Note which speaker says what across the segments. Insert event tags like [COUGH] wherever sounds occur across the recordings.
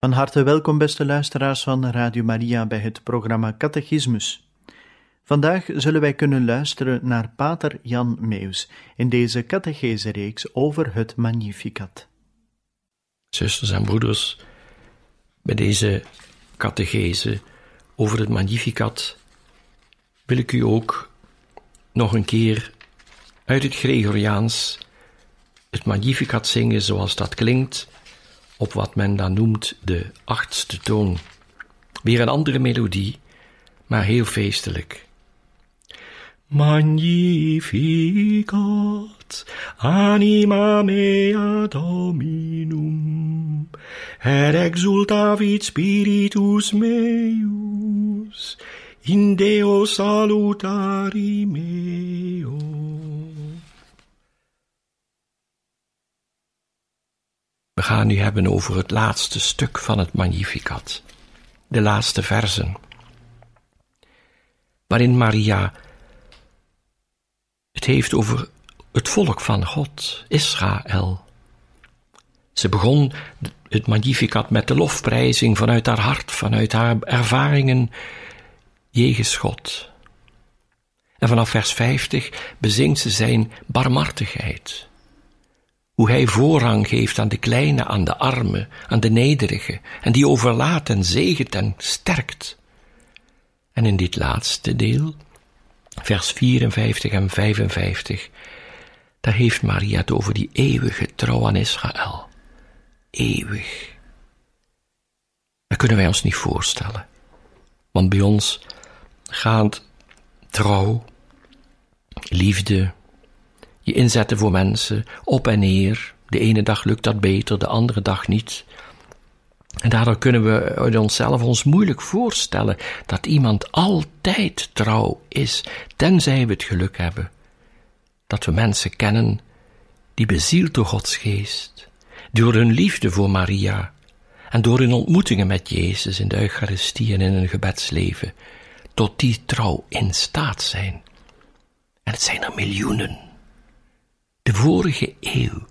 Speaker 1: Van harte welkom, beste luisteraars van Radio Maria, bij het programma Catechismus. Vandaag zullen wij kunnen luisteren naar Pater Jan Meus in deze catechese-reeks over het Magnificat.
Speaker 2: Zusters en broeders, bij deze catechese over het Magnificat wil ik u ook nog een keer uit het Gregoriaans het Magnificat zingen zoals dat klinkt op wat men dan noemt de achtste toon. Weer een andere melodie, maar heel feestelijk. Magnificat anima mea dominum, exultavit spiritus meus, in Deo salutari meo. We gaan nu hebben over het laatste stuk van het Magnificat, de laatste versen, waarin Maria het heeft over het volk van God, Israël. Ze begon het Magnificat met de lofprijzing vanuit haar hart, vanuit haar ervaringen jegens God. En vanaf vers 50 bezingt ze zijn barmhartigheid hoe hij voorrang geeft aan de kleine, aan de arme, aan de nederige, en die overlaat en zegent en sterkt. En in dit laatste deel, vers 54 en 55, daar heeft Maria het over die eeuwige trouw aan Israël. Eeuwig. Dat kunnen wij ons niet voorstellen. Want bij ons gaat trouw, liefde, je inzetten voor mensen, op en neer. De ene dag lukt dat beter, de andere dag niet. En daardoor kunnen we uit onszelf ons moeilijk voorstellen dat iemand altijd trouw is, tenzij we het geluk hebben dat we mensen kennen die bezield door Gods geest, door hun liefde voor Maria en door hun ontmoetingen met Jezus in de Eucharistie en in hun gebedsleven, tot die trouw in staat zijn. En het zijn er miljoenen. De vorige eeuw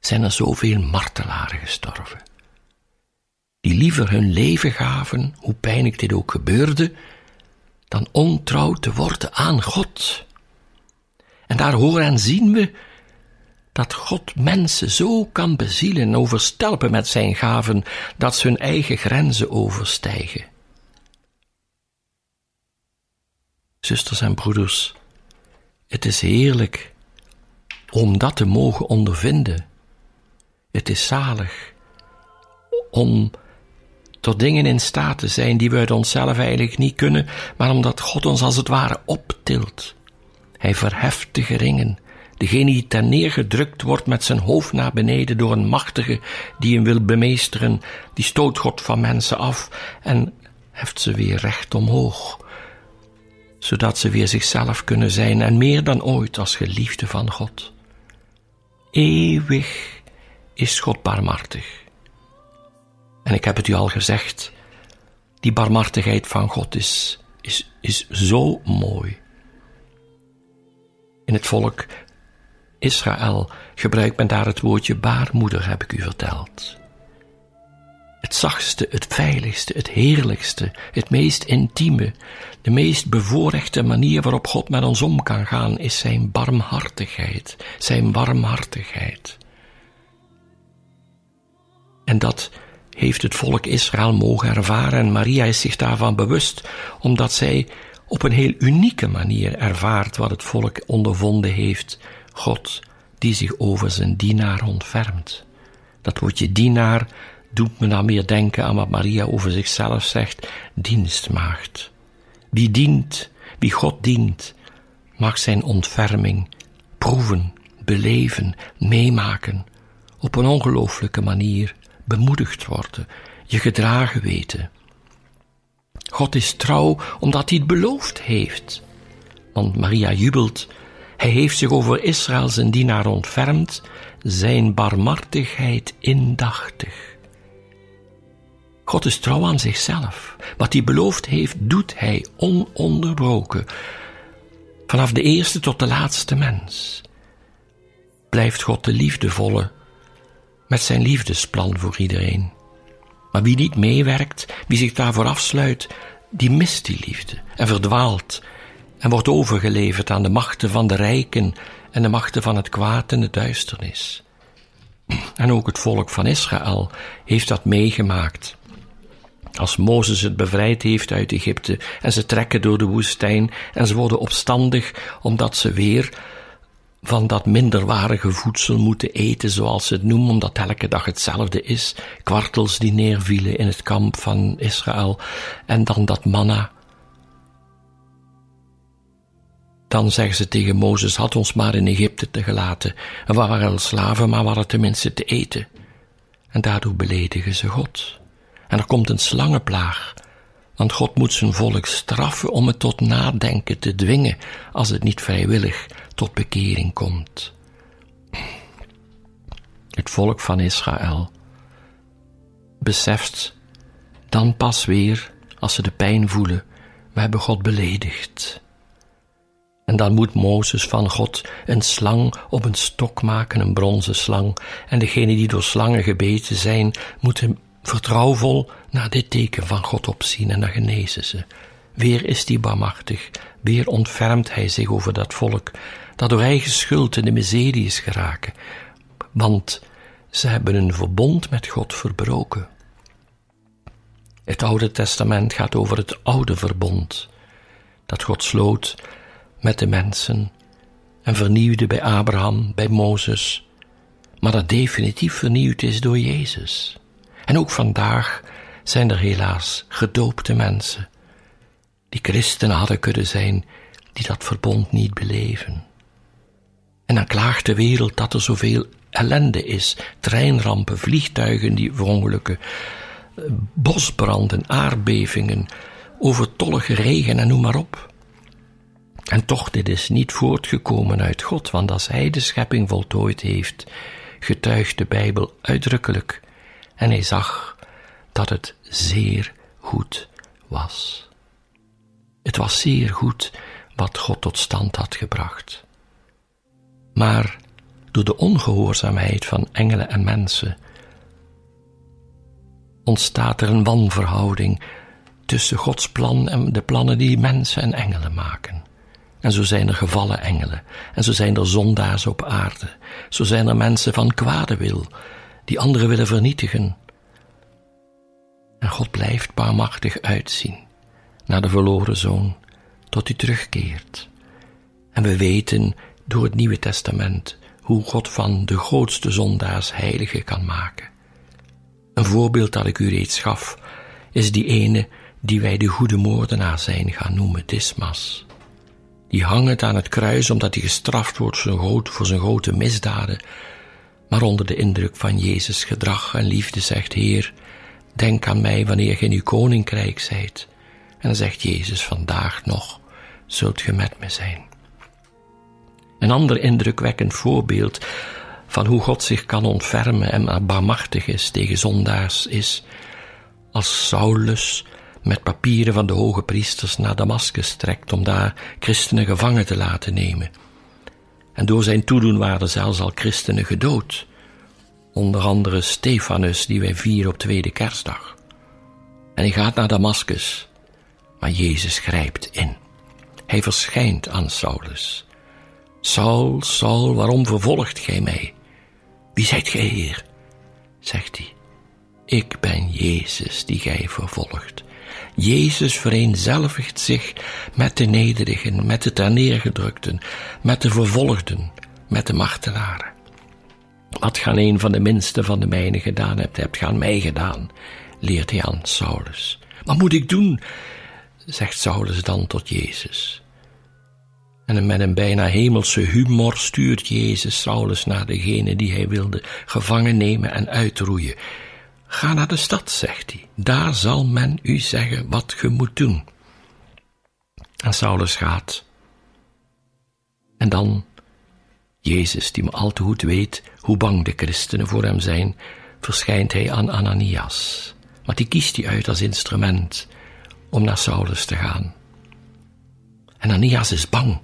Speaker 2: zijn er zoveel martelaren gestorven, die liever hun leven gaven, hoe pijnlijk dit ook gebeurde, dan ontrouw te worden aan God. En daar horen en zien we dat God mensen zo kan bezielen en overstelpen met zijn gaven, dat ze hun eigen grenzen overstijgen. Zusters en broeders, het is heerlijk om dat te mogen ondervinden. Het is zalig om tot dingen in staat te zijn die we uit onszelf eigenlijk niet kunnen, maar omdat God ons als het ware optilt. Hij verheft de geringen, degene die ten neergedrukt wordt met zijn hoofd naar beneden door een machtige die hem wil bemeesteren, die stoot God van mensen af en heft ze weer recht omhoog, zodat ze weer zichzelf kunnen zijn en meer dan ooit als geliefde van God. Eeuwig is God barmhartig. En ik heb het u al gezegd, die barmhartigheid van God is, is, is zo mooi. In het volk Israël gebruikt men daar het woordje baarmoeder, heb ik u verteld. Het zachtste, het veiligste, het heerlijkste, het meest intieme, de meest bevoorrechte manier waarop God met ons om kan gaan, is zijn barmhartigheid, zijn warmhartigheid. En dat heeft het volk Israël mogen ervaren en Maria is zich daarvan bewust, omdat zij op een heel unieke manier ervaart wat het volk ondervonden heeft. God die zich over zijn dienaar ontfermt. Dat woordje dienaar doet me dan meer denken aan wat Maria over zichzelf zegt, dienstmaagd. Wie dient, wie God dient, mag zijn ontferming proeven, beleven, meemaken, op een ongelooflijke manier bemoedigd worden, je gedragen weten. God is trouw omdat hij het beloofd heeft. Want Maria jubelt, hij heeft zich over Israël zijn dienaar ontfermd, zijn barmhartigheid indachtig. God is trouw aan zichzelf. Wat hij beloofd heeft, doet hij ononderbroken. Vanaf de eerste tot de laatste mens blijft God de liefdevolle met zijn liefdesplan voor iedereen. Maar wie niet meewerkt, wie zich daarvoor afsluit, die mist die liefde en verdwaalt en wordt overgeleverd aan de machten van de rijken en de machten van het kwaad en de duisternis. En ook het volk van Israël heeft dat meegemaakt. Als Mozes het bevrijd heeft uit Egypte en ze trekken door de woestijn en ze worden opstandig omdat ze weer van dat minderwaardige voedsel moeten eten, zoals ze het noemen, omdat elke dag hetzelfde is. Kwartels die neervielen in het kamp van Israël en dan dat manna. Dan zeggen ze tegen Mozes, had ons maar in Egypte te gelaten. En we waren slaven, maar we hadden tenminste te eten. En daardoor beledigen ze God. En er komt een slangenplaag, want God moet zijn volk straffen om het tot nadenken te dwingen, als het niet vrijwillig tot bekering komt. Het volk van Israël beseft dan pas weer, als ze de pijn voelen, we hebben God beledigd. En dan moet Mozes van God een slang op een stok maken, een bronzen slang, en degenen die door slangen gebeten zijn, moeten vertrouwvol naar dit teken van God opzien en dan genezen ze. Weer is hij barmachtig, weer ontfermt hij zich over dat volk, dat door eigen schuld in de miserie is geraken, want ze hebben een verbond met God verbroken. Het Oude Testament gaat over het oude verbond, dat God sloot met de mensen en vernieuwde bij Abraham, bij Mozes, maar dat definitief vernieuwd is door Jezus. En ook vandaag zijn er helaas gedoopte mensen die christenen hadden kunnen zijn, die dat verbond niet beleven. En dan klaagt de wereld dat er zoveel ellende is, treinrampen, vliegtuigen die verongelukken, bosbranden, aardbevingen, overtollige regen en noem maar op. En toch, dit is niet voortgekomen uit God, want als Hij de schepping voltooid heeft, getuigt de Bijbel uitdrukkelijk, en hij zag dat het zeer goed was. Het was zeer goed wat God tot stand had gebracht. Maar door de ongehoorzaamheid van engelen en mensen ontstaat er een wanverhouding tussen Gods plan en de plannen die mensen en engelen maken. En zo zijn er gevallen engelen, en zo zijn er zondaars op aarde, zo zijn er mensen van kwade wil, die anderen willen vernietigen. En God blijft barmachtig uitzien naar de verloren zoon, tot hij terugkeert. En we weten door het Nieuwe Testament hoe God van de grootste zondaars heilige kan maken. Een voorbeeld dat ik u reeds gaf, is die ene die wij de goede moordenaar zijn gaan noemen, Dismas. Die hangt aan het kruis omdat hij gestraft wordt voor zijn grote misdaden, maar onder de indruk van Jezus gedrag en liefde zegt, Heer, denk aan mij wanneer ge in uw koninkrijk zijt. En zegt Jezus, vandaag nog zult ge met me zijn. Een ander indrukwekkend voorbeeld van hoe God zich kan ontfermen en barmachtig is tegen zondaars is als Saulus met papieren van de hoge priesters naar Damascus trekt om daar christenen gevangen te laten nemen. En door zijn toedoen waren zelfs al christenen gedood. Onder andere Stefanus, die wij vieren op tweede kerstdag. En hij gaat naar Damascus, maar Jezus grijpt in. Hij verschijnt aan Saulus. Saul, Saul, waarom vervolgt gij mij? Wie zijt gij, Heer? zegt hij. Ik ben Jezus die gij vervolgt. Jezus vereenzelvigt zich met de nederigen, met de terneergedrukten, met de vervolgden, met de martelaren. Wat gaan een van de minste van de mijnen gedaan hebt, hebt gaan mij gedaan, leert hij aan Saulus. Wat moet ik doen? zegt Saulus dan tot Jezus. En met een bijna hemelse humor stuurt Jezus Saulus naar degene die hij wilde gevangen nemen en uitroeien. Ga naar de stad, zegt hij. Daar zal men u zeggen wat ge moet doen. En Saulus gaat. En dan Jezus, die me al te goed weet hoe bang de christenen voor hem zijn, verschijnt hij aan Ananias. Maar die kiest hij uit als instrument om naar Saulus te gaan. En Ananias is bang.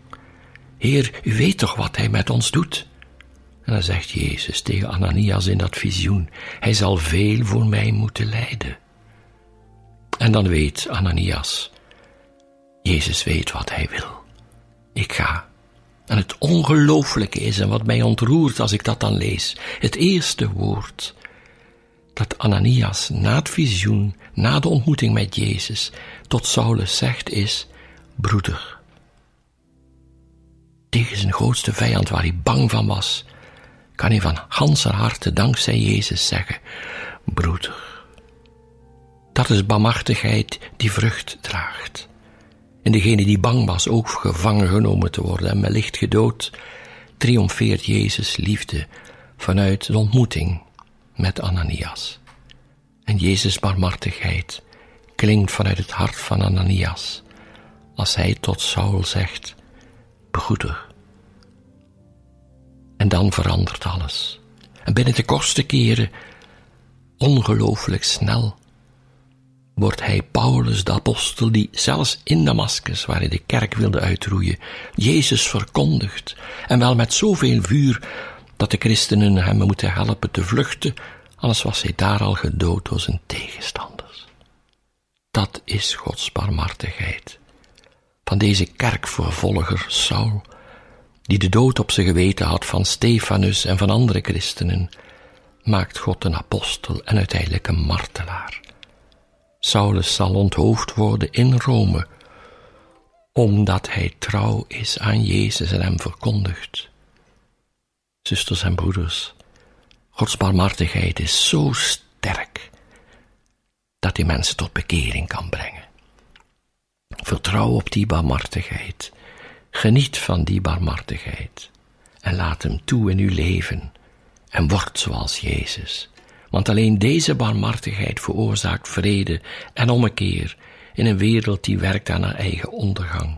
Speaker 2: Heer, u weet toch wat hij met ons doet? En dan zegt Jezus tegen Ananias in dat visioen, hij zal veel voor mij moeten lijden. En dan weet Ananias, Jezus weet wat hij wil. Ik ga. En het ongelooflijke is, en wat mij ontroert als ik dat dan lees, het eerste woord dat Ananias na het visioen, na de ontmoeting met Jezus, tot Saulus zegt is, broeder. Tegen zijn grootste vijand waar hij bang van was, kan hij van ganser harte dankzij Jezus zeggen, broeder. Dat is barmhartigheid die vrucht draagt. En degene die bang was ook gevangen genomen te worden en wellicht gedood, triomfeert Jezus liefde vanuit de ontmoeting met Ananias. En Jezus' barmhartigheid klinkt vanuit het hart van Ananias als hij tot Saul zegt, broeder. En dan verandert alles. En binnen de kortste keren, ongelooflijk snel, wordt hij Paulus de apostel die zelfs in Damascus, waar hij de kerk wilde uitroeien, Jezus verkondigt. En wel met zoveel vuur dat de christenen hem moeten helpen te vluchten, anders was hij daar al gedood door zijn tegenstanders. Dat is Gods barmhartigheid. Van deze kerkvervolger Saul, die de dood op zijn geweten had van Stefanus en van andere christenen, maakt God een apostel en uiteindelijk een martelaar. Saulus zal onthoofd worden in Rome, omdat hij trouw is aan Jezus en hem verkondigt. Zusters en broeders, Gods barmhartigheid is zo sterk dat hij mensen tot bekering kan brengen. Vertrouw op die barmhartigheid. Geniet van die barmhartigheid en laat hem toe in uw leven en word zoals Jezus. Want alleen deze barmhartigheid veroorzaakt vrede en ommekeer in een wereld die werkt aan haar eigen ondergang.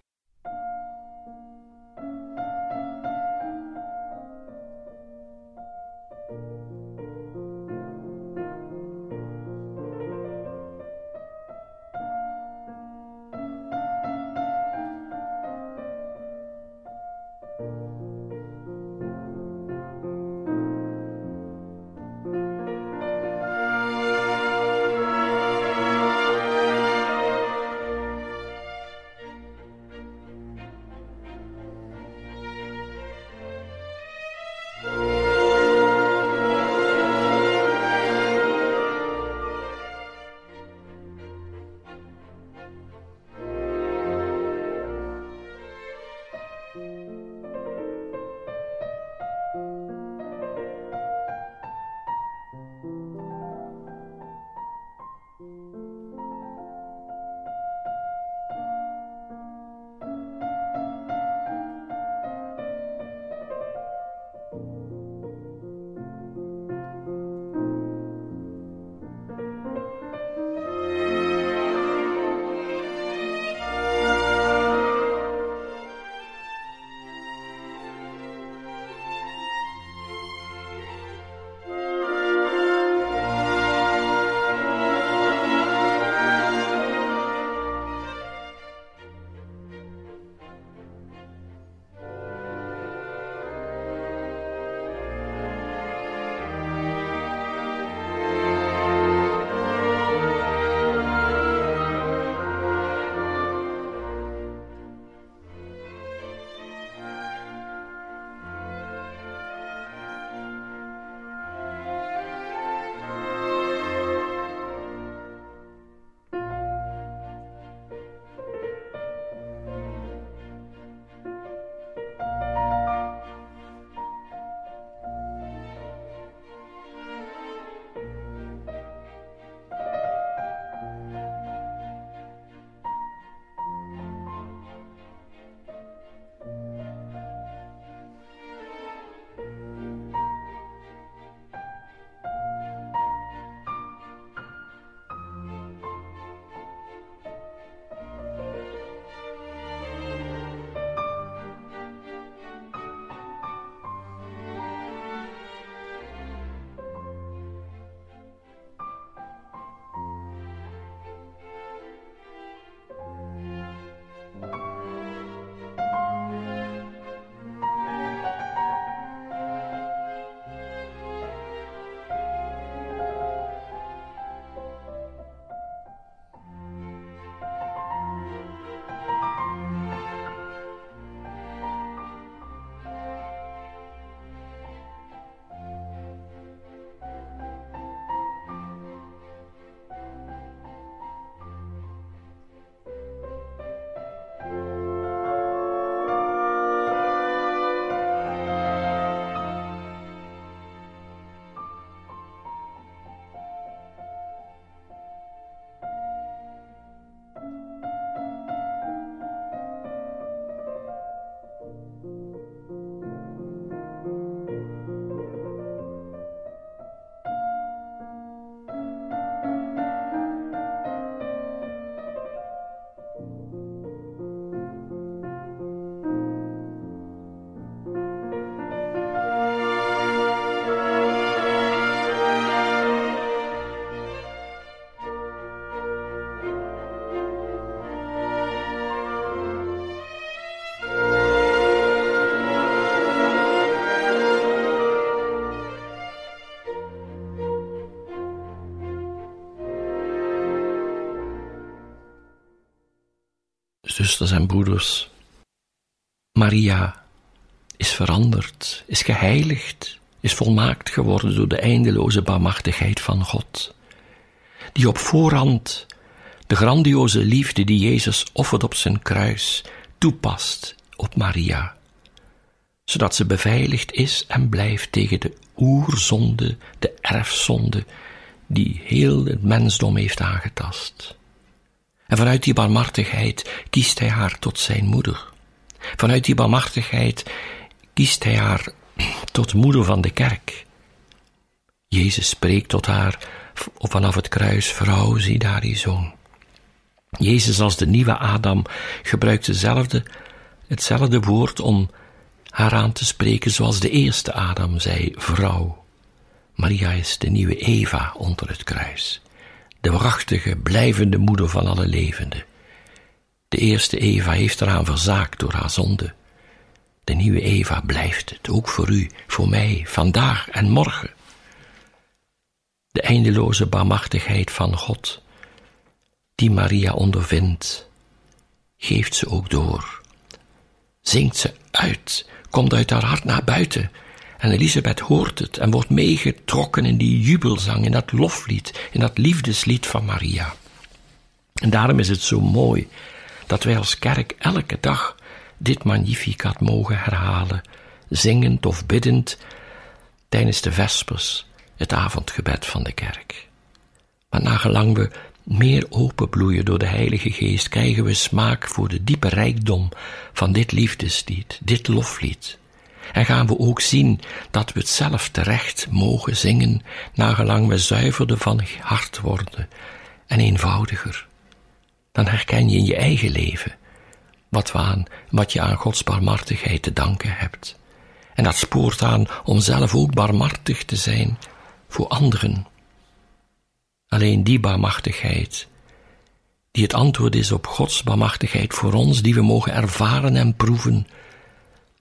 Speaker 2: Zusters en broeders, Maria is veranderd, is geheiligd, is volmaakt geworden door de eindeloze barmachtigheid van God, die op voorhand de grandioze liefde die Jezus offert op zijn kruis toepast op Maria, zodat ze beveiligd is en blijft tegen de oerzonde, de erfzonde, die heel het mensdom heeft aangetast. En vanuit die barmhartigheid kiest hij haar tot zijn moeder. Vanuit die barmhartigheid kiest hij haar [CLEARS THROAT] tot moeder van de kerk. Jezus spreekt tot haar vanaf het kruis, vrouw, zie daar die zoon. Jezus als de nieuwe Adam gebruikt hetzelfde woord om haar aan te spreken zoals de eerste Adam zei, vrouw. Maria is de nieuwe Eva onder het kruis, de waarachtige, blijvende moeder van alle levenden. De eerste Eva heeft eraan verzaakt door haar zonde. De nieuwe Eva blijft het, ook voor u, voor mij, vandaag en morgen. De eindeloze barmachtigheid van God, die Maria ondervindt, geeft ze ook door. Zingt ze uit, komt uit haar hart naar buiten. En Elisabeth hoort het en wordt meegetrokken in die jubelzang, in dat loflied, in dat liefdeslied van Maria. En daarom is het zo mooi dat wij als kerk elke dag dit magnificat mogen herhalen, zingend of biddend tijdens de vespers, het avondgebed van de kerk. Maar nagelang we meer openbloeien door de Heilige Geest, krijgen we smaak voor de diepe rijkdom van dit liefdeslied, dit loflied. En gaan we ook zien dat we het zelf terecht mogen zingen, nagelang we zuiverder van hart worden en eenvoudiger. Dan herken je in je eigen leven wat, we wat je aan Gods barmhartigheid te danken hebt. En dat spoort aan om zelf ook barmhartig te zijn voor anderen. Alleen die barmachtigheid, die het antwoord is op Gods barmachtigheid voor ons, die we mogen ervaren en proeven,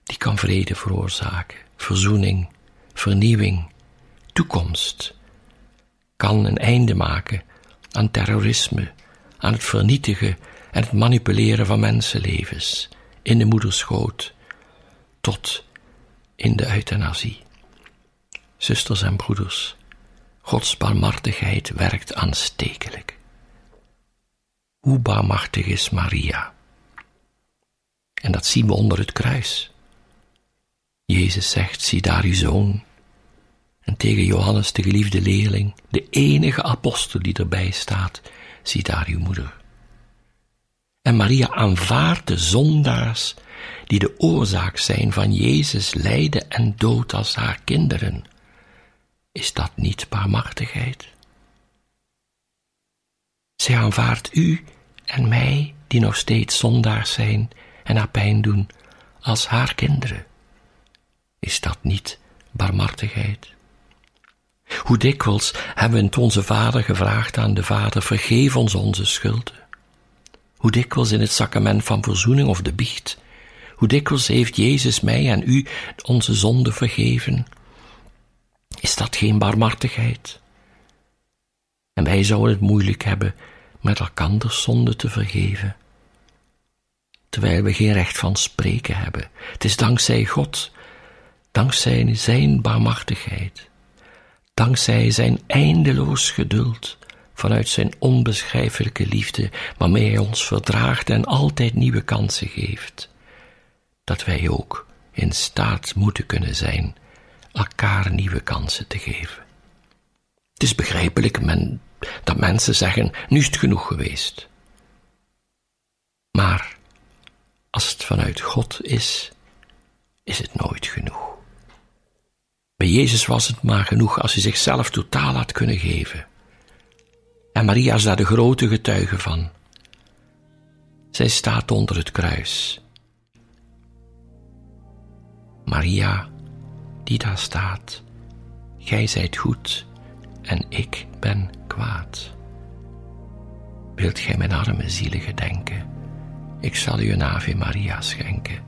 Speaker 2: die kan vrede veroorzaken, verzoening, vernieuwing, toekomst, kan een einde maken aan terrorisme, aan het vernietigen en het manipuleren van mensenlevens in de moederschoot tot in de euthanasie. Zusters en broeders, Gods barmhartigheid werkt aanstekelijk. Hoe barmhartig is Maria? En dat zien we onder het kruis. Jezus zegt, zie daar uw zoon. En tegen Johannes, de geliefde leerling, de enige apostel die erbij staat, zie daar uw moeder. En Maria aanvaardt de zondaars die de oorzaak zijn van Jezus lijden en dood als haar kinderen. Is dat niet barmachtigheid? Zij aanvaardt u en mij, die nog steeds zondaars zijn en haar pijn doen, als haar kinderen. Is dat niet barmhartigheid? Hoe dikwijls hebben we het onze Vader gevraagd aan de Vader, vergeef ons onze schulden. Hoe dikwijls in het sacrament van verzoening of de biecht, hoe dikwijls heeft Jezus mij en u onze zonde vergeven. Is dat geen barmhartigheid? En wij zouden het moeilijk hebben met elkanders zonde te vergeven, terwijl we geen recht van spreken hebben. Het is dankzij God, dankzij Zijn barmhartigheid, dankzij Zijn eindeloos geduld, vanuit Zijn onbeschrijfelijke liefde, waarmee Hij ons verdraagt en altijd nieuwe kansen geeft, dat wij ook in staat moeten kunnen zijn elkaar nieuwe kansen te geven. Het is begrijpelijk men, dat mensen zeggen, nu is het genoeg geweest. Maar als het vanuit God is, is het nooit genoeg. Bij Jezus was het maar genoeg als hij zichzelf totaal had kunnen geven. En Maria is daar de grote getuige van. Zij staat onder het kruis. Maria, die daar staat, gij zijt goed en ik ben kwaad. Wilt gij mijn arme zielen gedenken? Ik zal u een Ave Maria schenken.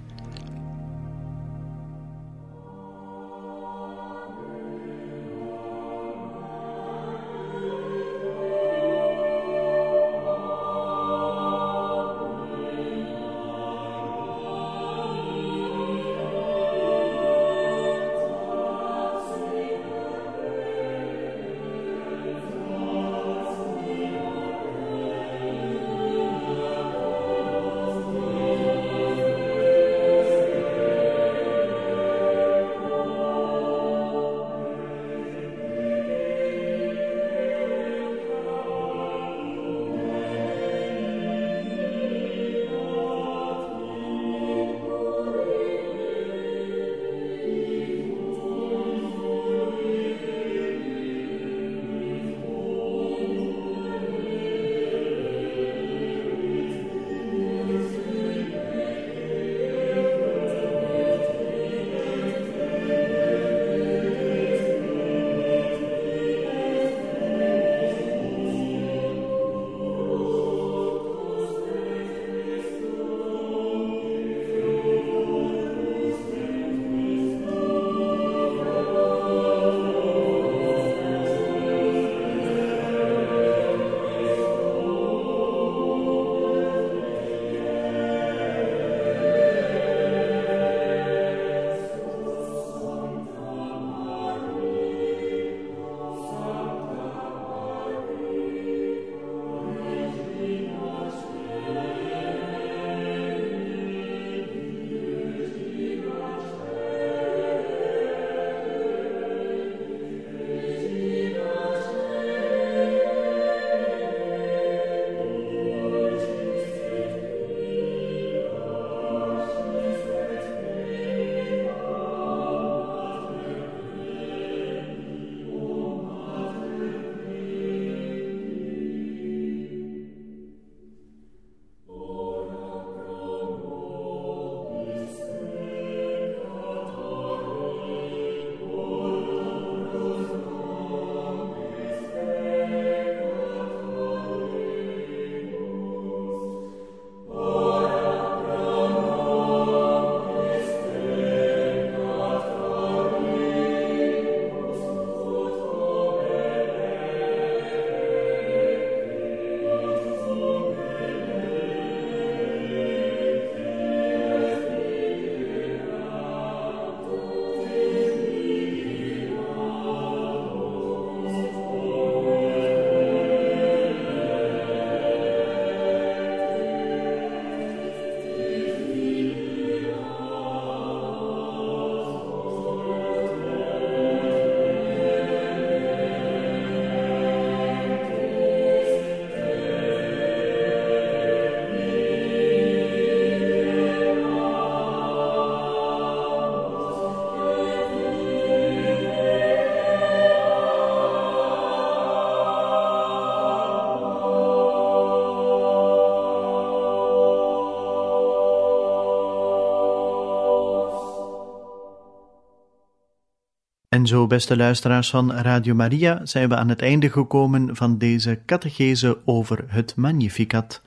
Speaker 1: En zo, beste luisteraars van Radio Maria, zijn we aan het einde gekomen van deze catechese over het Magnificat.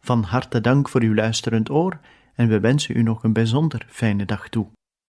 Speaker 1: Van harte dank voor uw luisterend oor en we wensen u nog een bijzonder fijne dag toe.